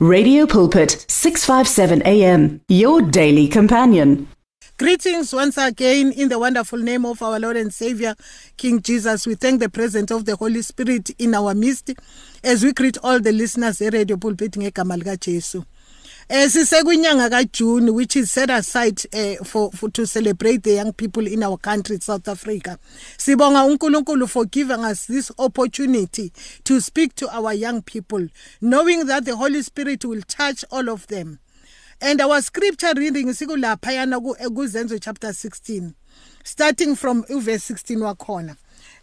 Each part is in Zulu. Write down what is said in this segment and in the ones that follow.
Radio Pulpit 657 AM your daily companion. Greetings once again in the wonderful name of our Lord and Savior King Jesus. We thank the presence of the Holy Spirit in our midst as we greet all the listeners at Radio Pulpit ngegama lika Jesu. Eh sisekwinyanga kaJune which is set aside uh, for, for to celebrate the young people in our country South Africa. Sibonga uNkulunkulu for giving us this opportunity to speak to our young people knowing that the Holy Spirit will touch all of them. And our scripture reading sikulaphayana kuzenzo chapter 16 starting from verse 16 wakhona.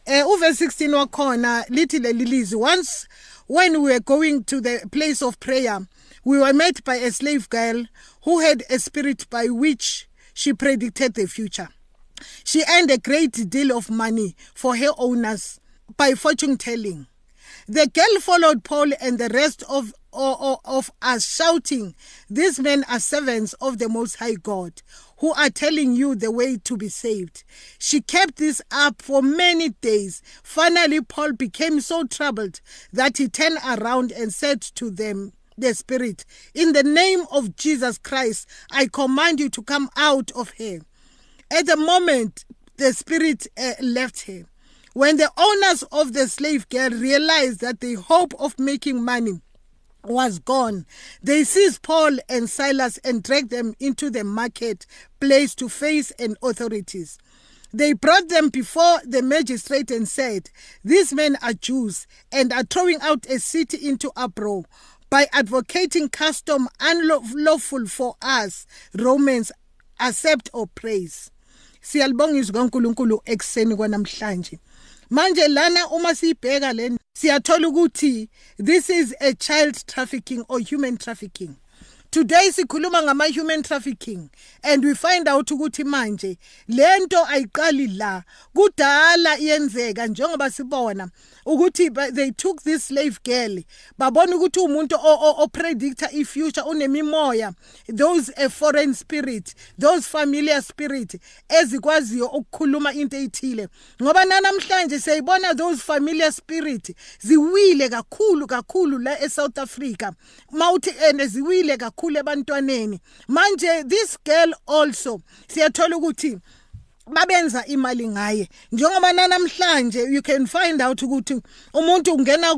Eh uverse 16 wakhona lithi leli once when we were going to the place of prayer we were met by a slave girl who had a spirit by which she predicted the future. She earned a great deal of money for her owners by fortune telling. The girl followed Paul and the rest of, of, us, shouting, These men are servants of the Most High God, who are telling you the way to be saved. She kept this up for many days. Finally, Paul became so troubled that he turned around and said to them, the spirit. In the name of Jesus Christ, I command you to come out of her. At the moment, the spirit uh, left her. When the owners of the slave girl realized that the hope of making money was gone, they seized Paul and Silas and dragged them into the market place to face an authorities. They brought them before the magistrate and said, These men are Jews and are throwing out a city into uproar by advocating custom unlawful for us Romans accept or praise siyalibonga izwi kaNkuluNkulu ekseni kwanamhlanje manje lana uma siyibheka le siyathola ukuthi this is a child trafficking or human trafficking today sikhuluma ngama human trafficking and we find out ukuthi manje lento ayiqali la. Kudala iyenzeka njengoba sibona ukuthi they took this slave girl babona ukuthi umuntu opredictor ifuture unemimoya those a foreign spirit those familiar spirit ezikwaziyo ukukhuluma into ethile. Ngoba namhlanje siyayibona those familiar spirit ziwile kakhulu kakhulu la eSouth Africa. Mawuthi and ziwile kakhulu ebantwaneni. Manje this girl also siyathola ukuthi babenza imali ngaye. Njengoba namhlanje you can find out ukuthi umuntu ungena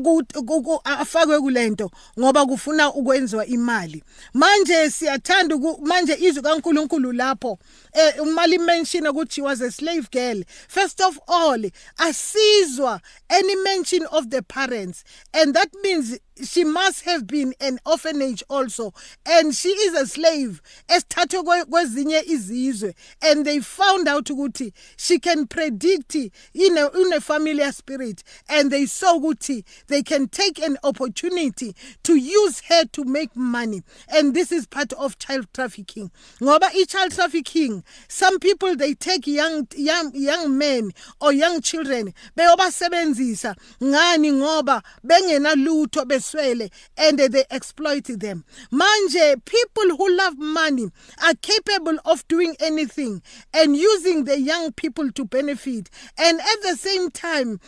afakwe kulento ngoba kufuna ukwenziwa imali. Manje siyathanda manje izwi kaNkuluNkulu lapho eh umali mention ukuthi she was a slave girl. First of all asizwa any mention of the parents. And that means she must have been an orphanage also. And she is a slave. Esithathwe kwezinye izizwe. And they found out ukuthi she can predict in a, familiar spirit. And they saw ukuthi they can take an opportunity to use her to make money. And this is part of child trafficking. Ngoba i-child trafficking some people they take young young young men or young children beyobasebenzisa. Ngani? Ngoba bengenalutho and they exploit them. Manje people who love money are capable of doing anything and using the young people to benefit. And at the same time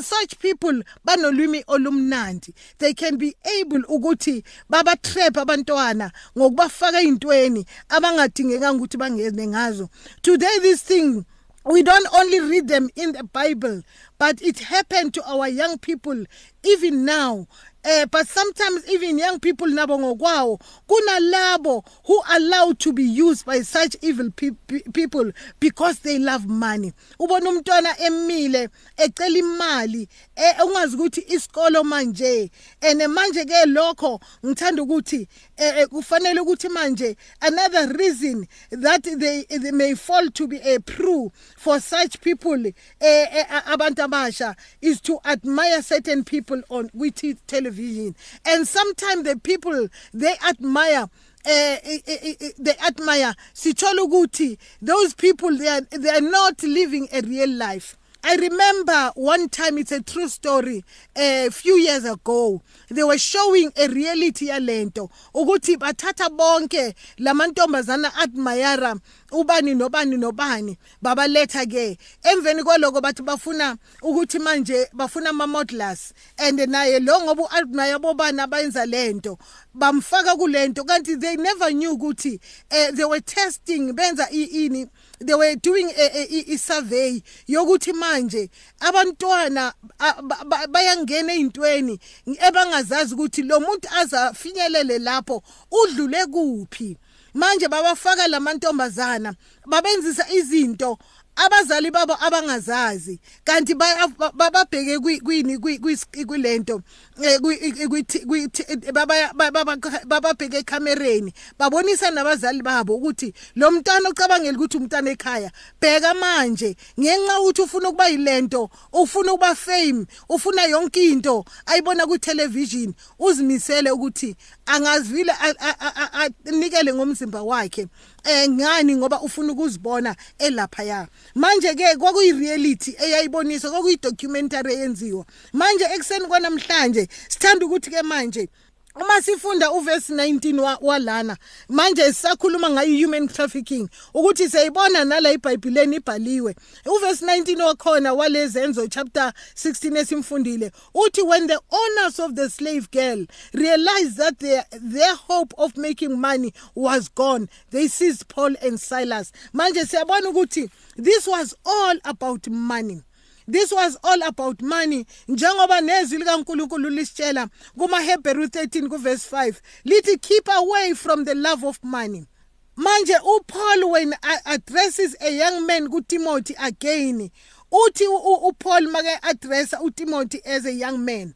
such people banolwimi olumnandi. They can be able ukuthi baba trap abantwana ngokubafaka ezintweni abangadingekanga ukuthi bangene ngazo. Today this thing we don't only read them in the bible but it happened to our young people even now uh, but sometimes even young people nabo ngokwawo kunalabo who allowed to be used by such evil pe people because they love money. Ubona umntwana emile ecela imali eh, ungazi ukuthi isikolo manje and manje ke lokho ngithanda ukuthi eh, kufanele ukuthi manje another reason that they, they may fall to be a proof for such people abantu abasha is to admire certain people on with television and sometimes the people they admire eh, eh, eh, eh they admire sithola ukuthi those people they are, they are not living a real life I remember one time, it's a true story, a few years ago, they were showing a reality yalento ukuthi bathatha bonke lamantombazana admire ubani nobani nobani babaletha ke emveni kwaloko bathi bafuna ukuthi manje bafuna ama modelers and naye lo ngoba uadmire bobani abayenza lento bamfaka kulento. Kanti they never knew ukuthi uh, they were testing benza ini they were doing a, a, a survey yokuthi manje abantwana bayangena ezintweni ebangazazi ukuthi lo muntu azafinyelele lapho udlule kuphi? Manje babafaka lamantombazana babenzisa izinto abazali babo abangazazi kanti bababheke kwini kwilento bababheke ekamereni babonisa nabazali babo ukuthi lo mntwana ocabangela ukuthi umntwana ekhaya bheka manje ngenxa ukuthi ufuna ukuba yilento ufuna ukuba fame ufuna yonke into ayibona ku television uzimisele ukuthi angazivile anikele ngomzimba wakhe eh ngani ngoba ufuna ukuzibona elapha ya manje ke kwakuyireality eyayiboniswa kwakuyidocumentary eyenziwa. Manje ekseni kwanamhlanje sithanda ukuthi ke manje uma sifunda uverse 19 walana manje sisakhuluma ngayo human trafficking ukuthi siyayibona nala iBhayibheleni ibhaliwe. Uverse 19 wakhona walezenzo chapter 16 esimfundile uthi when the owners of the slave girl realized that their, their hope of making money was gone they seized Paul and Silas. Manje siyabona ukuthi this was all about money this was all about money. Njengoba nezwi likaNkulunkulu lisitshela kumaHebrew 13 kuverse 5 lithi keep away from the love of money. Manje uPaul when addresses a young man kuTimothy again uthi uPaul make addressa uTimothy as a young man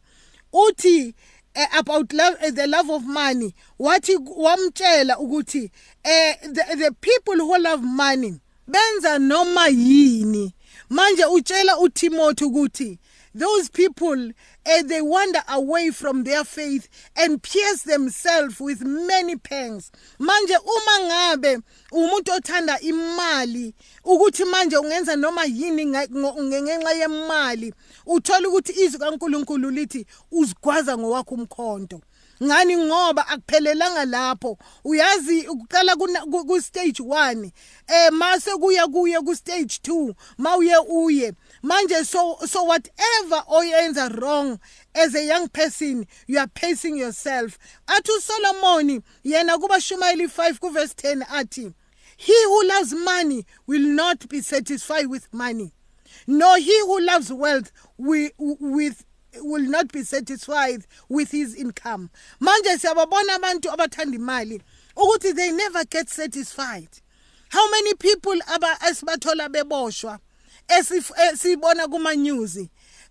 uthi uh, about love uh, the love of money wathi wamtshela ukuthi uh, the, the people who love money benza noma yini? Manje utshela uTimothy ukuthi those people uh, they wander away from their faith and pierce themselves with many pangs. Manje uma ngabe umuntu othanda imali ukuthi manje ungenza noma yini ngenxa yemali uthola ukuthi izwi kaNkuluNkulu lithi uzigwaza ngowakho umkhonto. Ngani ngoba akuphelelanga lapho? Uyazi uqala ku stage 1 eh mase kuya kuye ku stage 2 mawuye uye. Manje so so whatever oyenza wrong as a young person you are pacing yourself. Athi uSolomon yena kuba Shumayeli 5 ku verse 10 athi he who loves money will not be satisfied with money. Nor he who loves wealth with will not be satisfied with his income. Manje siyababona abantu abathanda imali ukuthi they never get satisfied. How many people aba esibathola beboshwa esibona kuma news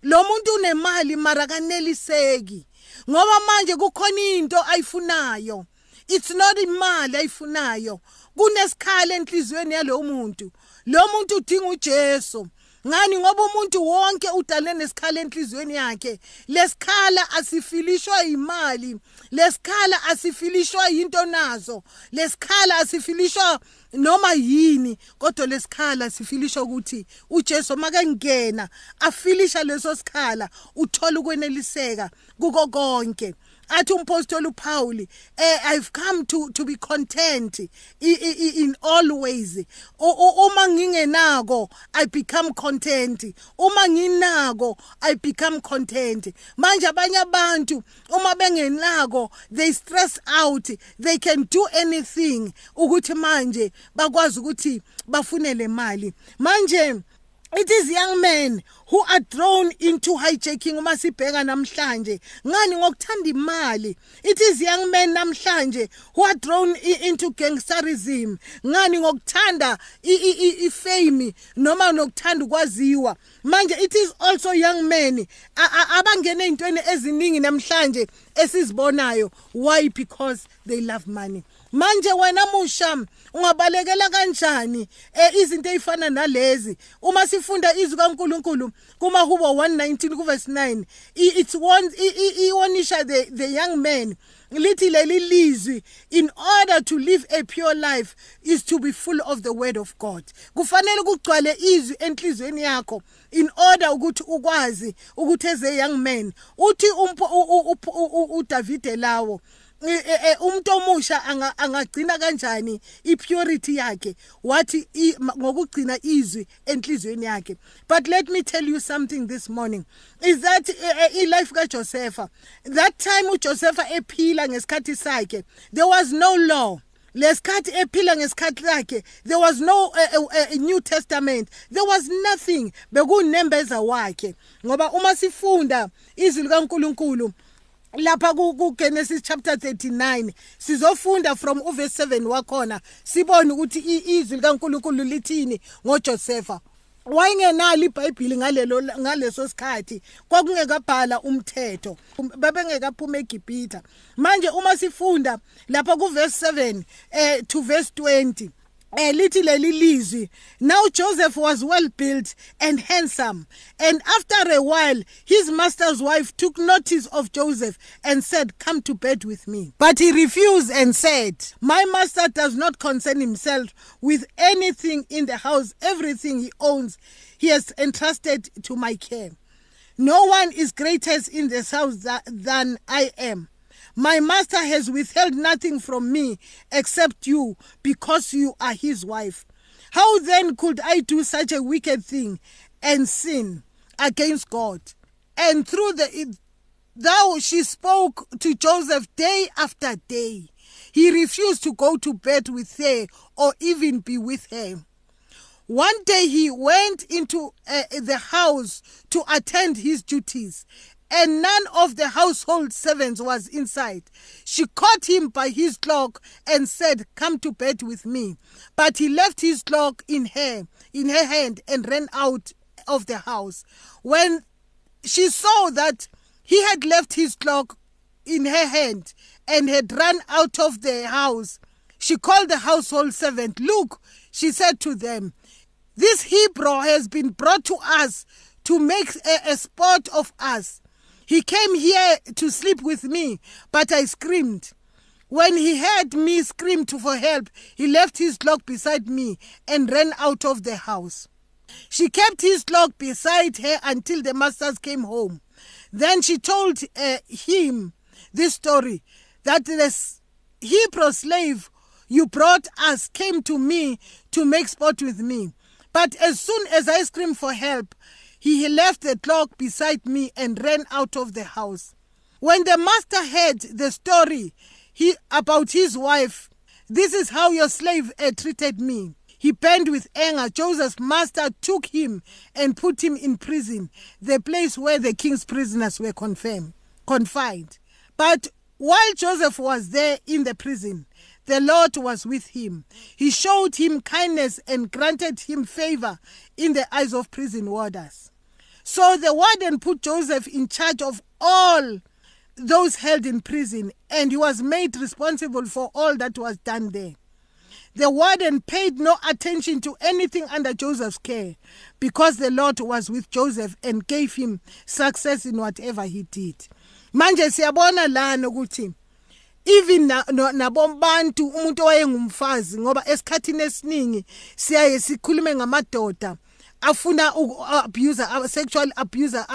lo muntu unemali mara kaneliseki ngoba manje kukhona into ayifunayo. It's not imali ayifunayo. Kunesikhala enhlizweni yalo muntu. Lo muntu udinga uJesu. Ngani? Ngoba umuntu wonke udale nesikhala enhlizweni yakhe. Lesikhala asifilishwa imali. Lesikhala asifilishwa into nazo. Lesikhala asifilishwa noma yini kodwa lesikhala sifilishwa ukuthi uJesu makengena afilisha leso sikhala uthola ukweneliseka kuko konke. Athi umpostoli uPaul eh I've come to to be content in all ways. Uma ngingenako I become content. Uma nginako I become content. Manje abanye abantu uma bengenako they stress out they can do anything ukuthi manje bakwazi ukuthi bafunele imali manje It is young men who are drawn into hijacking uma sibheka namhlanje. Ngani ngokuthanda imali? It is young men namhlanje who are drawn into gangsterism. Ngani ngokuthanda ifame noma nokuthanda ukwaziwa? Manje it is also young men abangena ezintweni eziningi namhlanje esizibonayo. Why? Because they love money. Manje wena musha ungabalekela kanjani? Eh izinto ezifana nalezi. Uma sifunda izwi kaNkuluNkulu kuma hubo 119 ku verse 9 it's one iwonisha the the young man. Lithi leli lizwi in order to live a pure life is to be full of the word of God. Kufanele kugcwale izwi enhlizweni yakho in order ukuthi ukwazi ukuthi as a young man. Uthi uDavid lawo umuntu omusha angagcina kanjani ipurity yakhe? Wathi ngokugcina izwi enhlizweni yakhe. But let me tell you something this morning. Is that ilife kaJosepha that time uJosepha ephila ngesikhathi sakhe there was no law. Lesikhathi ephila ngesikhathi sakhe there was no uh, uh, new testament. There was nothing bekunembeza wakhe. Ngoba uma sifunda izwi likaNkuluNkulu lapha kuGenesis chapter 39 sizofunda from uverse 7 wakhona sibone ukuthi izwi likaNkuluNkulu lithini ngoJosepha wayengenalo iBhayibheli ngalelo ngaleso sikhathi kwakungekabhala umthetho babengekaphuma eGibhitha. Manje uma sifunda lapha kuverse 7 eh to verse 20 eh lithi leli lizwi now Joseph was well built and handsome. And after a while his master's wife took notice of Joseph and said come to bed with me. But he refused and said my master does not concern himself with anything in the house. Everything he owns he has entrusted to my care. No one is greater in this house than I am My master has withheld nothing from me except you because you are his wife. How then could I do such a wicked thing and sin against God? And through the thou she spoke to Joseph day after day. He refused to go to bed with her or even be with her. One day he went into uh, the house to attend his duties and none of the household servants was inside. She caught him by his cloak and said, Come to bed with me. But he left his cloak in her, in her hand, and ran out of the house. When she saw that he had left his cloak in her hand and had run out of the house, she called the household servant. Look, she said to them, This Hebrew has been brought to us to make a, a sport of us. He came here to sleep with me, but I screamed. When he heard me scream for help, he left his cloak beside me and ran out of the house. She kept his cloak beside her until the masters came home. Then she told uh, him this story that the Hebrew slave you brought us came to me to make sport with me. But as soon as I screamed for help, he left the cloak beside me and ran out of the house. When the master heard the story he, about his wife, this is how your slave uh, treated me. He burned with anger. Joseph's master took him and put him in prison, the place where the king's prisoners were confirmed, confined. But while Joseph was there in the prison, the Lord was with him. He showed him kindness and granted him favor in the eyes of prison warders. So the warden put Joseph in charge of all those held in prison, and he was made responsible for all that was done there. The warden paid no attention to anything under Joseph's care because the Lord was with Joseph and gave him success in whatever he did. Manje siyabona lana ukuthi even nabombantu umuntu owayengumfazi ngoba esikhathini esiningi siyaye sikhulume ngamadoda afuna abuse sexual abuser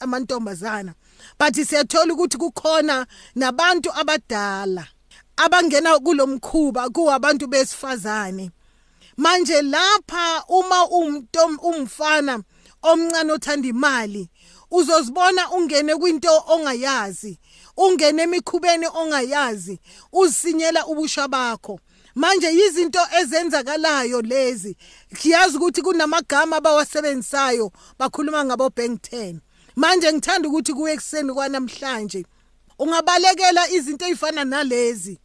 amantombazana. But siyathola ukuthi kukhona nabantu abadala abangena kulomkhuba kuwabantu besifazane. Manje lapha uma umfana omncane othanda imali uzozibona ungene kwinto ongayazi. Ungene emikhubeni ongayazi usinyela ubusha bakho. Manje yizinto ezenzakalayo lezi. Siyazi ukuthi kunamagama abawasebenzisayo bakhuluma ngabo bank 10 manje ngithanda ukuthi kuwe ekseni kwanamhlanje ungabalekela izinto ezifana nalezi.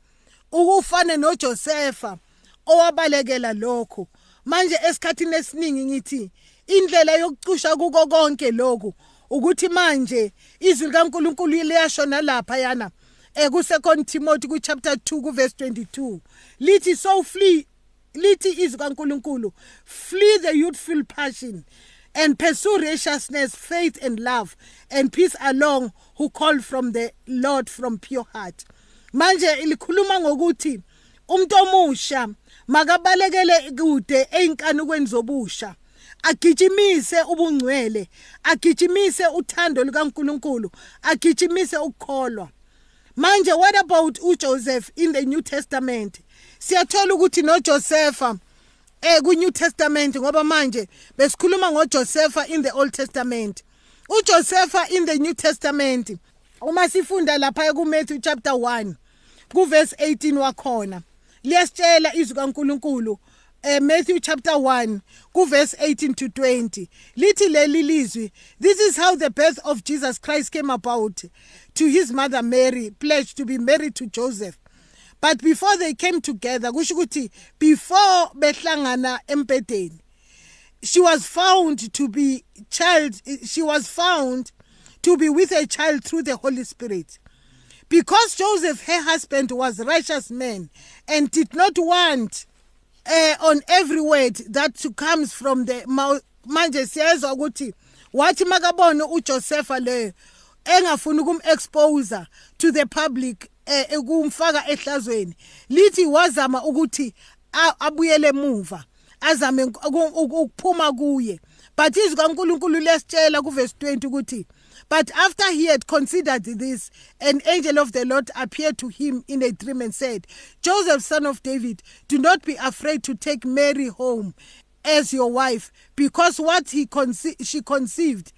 Ukufane noJosepha owabalekela lokho. Manje esikhathini esiningi ngithi indlela yokucusha kuko konke lokhu. Ukuthi manje izwi likaNkuluNkulu liyashona lapha yana eh ku second Timothy ku chapter 2 ku verse 22 lithi so flee lithi izwi kaNkuluNkulu flee the youthful passion and pursue righteousness faith and love and peace along who call from the Lord from pure heart. Manje likhuluma ngokuthi umuntu omusha makabalekele kude einkanukweni zobusha. Agijimise ubungcwele. Agijimise uthando lukaNkuluNkulu. Agijimise ukukholwa. Manje what about uJoseph in the New Testament? Siyathola ukuthi noJosepha eh ku New Testament ngoba manje besikhuluma ngoJosepha in the Old Testament. uJosepha in the New Testament uma sifunda lapha ku Matthew chapter 1 ku verse 18 wakhona liyasitshela izwi kaNkuluNkulu eh Matthew chapter 1 ku verse 18 to 20 lithi leli lizwi this is how the birth of Jesus Christ came about. To his mother Mary pledged to be married to Joseph. But before they came together kusho ukuthi before behlangana empedeni she was found to be child she was found to be with a child through the holy spirit. Because joseph her husband was righteous man and did not want uh, on every word that comes from the mouth manje siyezwa ukuthi wathi makabone uJosepha leyo engafuni ukumexpose to the public ekumfaka eh, ehlazweni lithi wazama ukuthi abuyele emuva azame ukuphuma kuye. But izwi kaNkuluNkulu lesitshela kuverse 20 ukuthi But after he had considered this, an angel of the Lord appeared to him in a dream and said, Joseph, son of David, do not be afraid to take Mary home as your wife, because what he conce- she conceived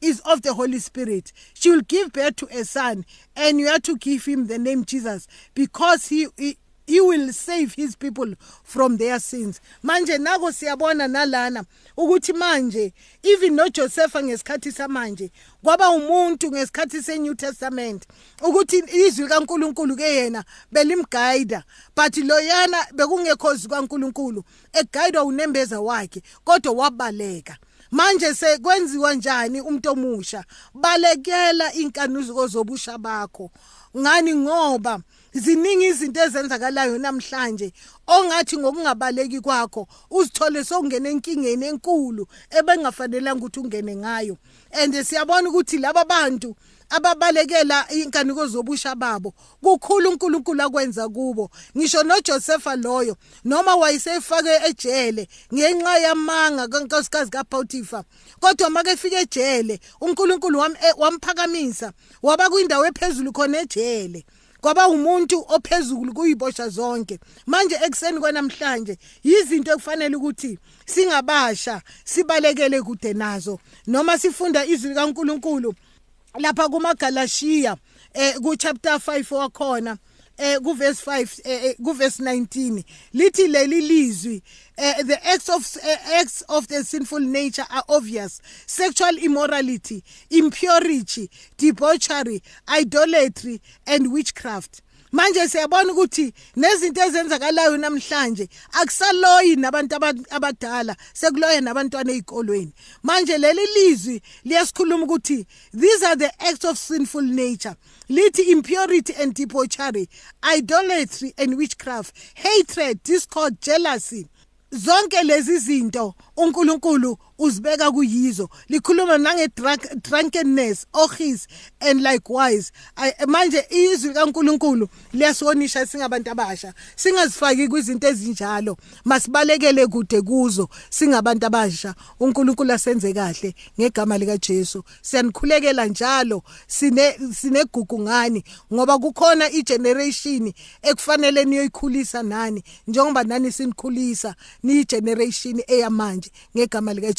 is of the Holy Spirit. She will give birth to a son, and you are to give him the name Jesus, because he, he he will save his people from their sins. Manje nako siyabona nalana ukuthi manje even noJosepha ngesikhathi samanje kwaba umuntu ngesikhathi seNew Testament ukuthi izwi kaNkuluNkulu ke yena belimguide but loyana bekungekhozi kaNkuluNkulu eguide unembeza wakhe kodwa wabaleka. Manje sekwenziwa njani umuntu omusha balekela inkanuzo zobusha bakho. Ngani? Ngoba ziningi izinto ezenzakalayo namhlanje ongathi ngokungabaleki kwakho uzithole sowungena enkingeni enkulu ebengafanelanga ukuthi ungene ngayo. And siyabona ukuthi laba bantu ababalekela inkanuko zobusha babo kukhulu uNkulunkulu akwenza kubo. Ngisho noJosepha loyo noma wayesefake ejele ngenxa yamanga kankosikazi kaPotiphar kodwa make efike ejele uNkulunkulu eh, wamphakamisa waba kwindawo ephezulu khona ejele. Kwaba umuntu ophezulu kuyibosha zonke. Manje ekseni kwanamhlanje yizinto ekufanele ukuthi singabasha sibalekele kude nazo noma sifunda izwi kaNkuluNkulu lapha kumaGalashiya eh ku chapter 5 wakhona eh ku verse 5 eh ku verse 19 lithi leli lizwi uh, the acts of uh, acts of the sinful nature are obvious. Sexual immorality impurity debauchery idolatry and witchcraft manje siyabona ukuthi nezinto ezenzakalayo namhlanje akusaloyi nabantu abadala sekuloya nabantwana ezikolweni. Manje leli lizwi liyasikhuluma ukuthi these are the acts of sinful nature. Lithi impurity and debauchery idolatry and witchcraft hatred discord jealousy. Zonke lezi zinto uNkulunkulu uzibeka kuyizo. Likhuluma nange drunkenness orgies and likewise. Manje izwi kaNkulunkulu liyasiwonisha singabantu abasha. Singazifaki kwizinto ezinjalo. Masibalekele kude kuzo singabantu abasha. uNkulunkulu asenze kahle ngegama lika Jesu siyanikhulekela njalo. Sine sinegugu ngani? Ngoba kukhona igeneration ekufanele niyoyikhulisa nani? Njengoba nani sinikhulisa ni generation eyamanje ngegama lika